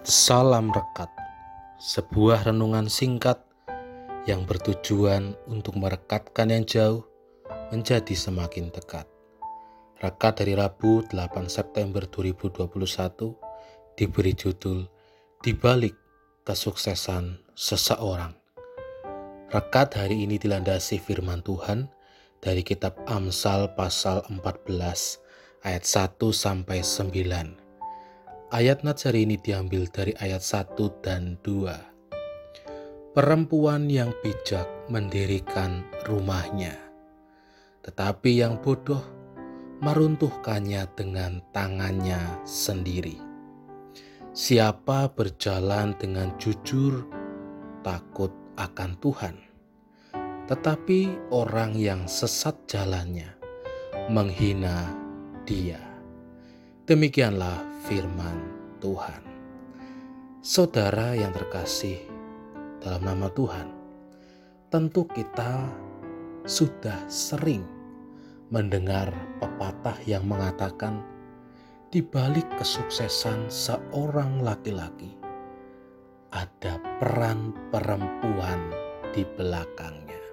Salam Rekat, sebuah renungan singkat yang bertujuan untuk merekatkan yang jauh menjadi semakin dekat. Rekat dari Rabu 8 September 2021 diberi judul Di balik kesuksesan seseorang. Rekat hari ini dilandasi firman Tuhan dari kitab Amsal pasal 14 ayat 1 sampai 9 Ayat Natsari ini diambil dari ayat 1 dan 2. Perempuan yang bijak mendirikan rumahnya, tetapi yang bodoh meruntuhkannya dengan tangannya sendiri. Siapa berjalan dengan jujur, takut akan Tuhan, tetapi orang yang sesat jalannya menghina Dia. Demikianlah firman Tuhan. Saudara yang terkasih dalam nama Tuhan, tentu kita sudah sering mendengar pepatah yang mengatakan di balik kesuksesan seorang laki-laki ada peran perempuan di belakangnya.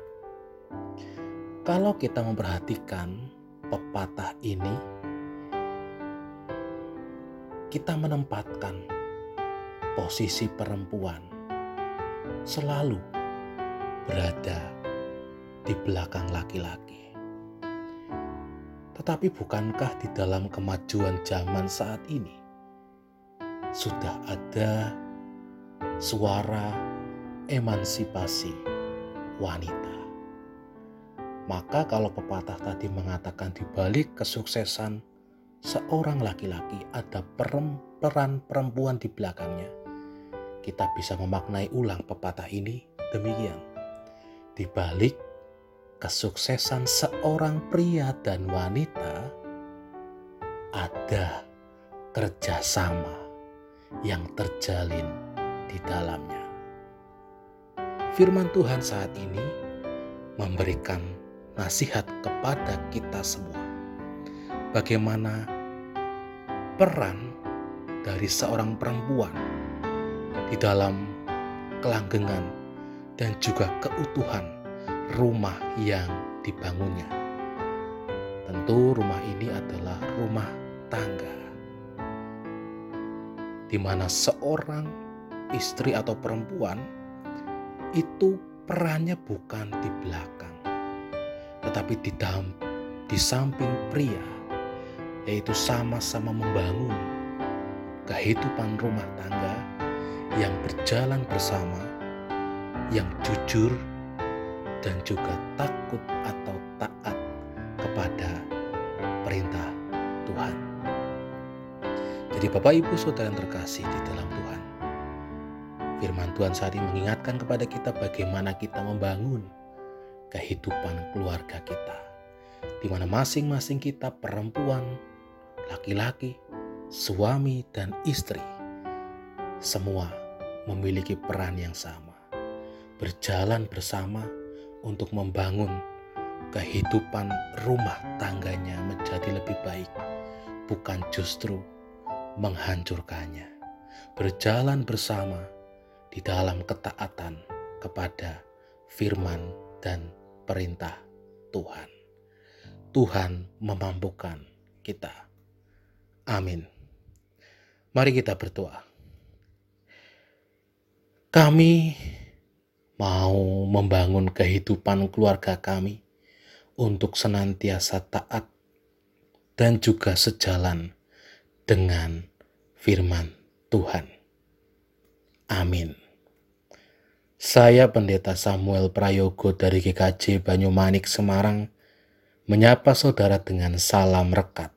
Kalau kita memperhatikan pepatah ini, kita menempatkan posisi perempuan selalu berada di belakang laki-laki. Tetapi bukankah di dalam kemajuan zaman saat ini sudah ada suara emansipasi wanita? Maka kalau pepatah tadi mengatakan di balik kesuksesan seorang laki-laki ada peran perempuan di belakangnya. Kita bisa memaknai ulang pepatah ini demikian. Di balik kesuksesan seorang pria dan wanita ada kerjasama yang terjalin di dalamnya. Firman Tuhan saat ini memberikan nasihat kepada kita semua bagaimana peran dari seorang perempuan di dalam kelanggengan dan juga keutuhan rumah yang dibangunnya. Tentu rumah ini adalah rumah tangga di mana seorang istri atau perempuan itu perannya bukan di belakang tetapi di dalam di samping pria yaitu sama-sama membangun kehidupan rumah tangga yang berjalan bersama, yang jujur, dan juga takut atau taat kepada perintah Tuhan. Jadi Bapak Ibu Saudara yang terkasih di dalam Tuhan, firman Tuhan saat ini mengingatkan kepada kita bagaimana kita membangun kehidupan keluarga kita. Di mana masing-masing kita perempuan, laki-laki, suami, dan istri, semua memiliki peran yang sama, berjalan bersama untuk membangun kehidupan rumah tangganya menjadi lebih baik, bukan justru menghancurkannya. Berjalan bersama di dalam ketaatan kepada firman dan perintah Tuhan. Tuhan memampukan kita. Amin. Mari kita berdoa. Kami mau membangun kehidupan keluarga kami untuk senantiasa taat dan juga sejalan dengan firman Tuhan. Amin. Saya Pendeta Samuel Prayogo dari GKJ Banyumanik Semarang menyapa saudara dengan salam rekat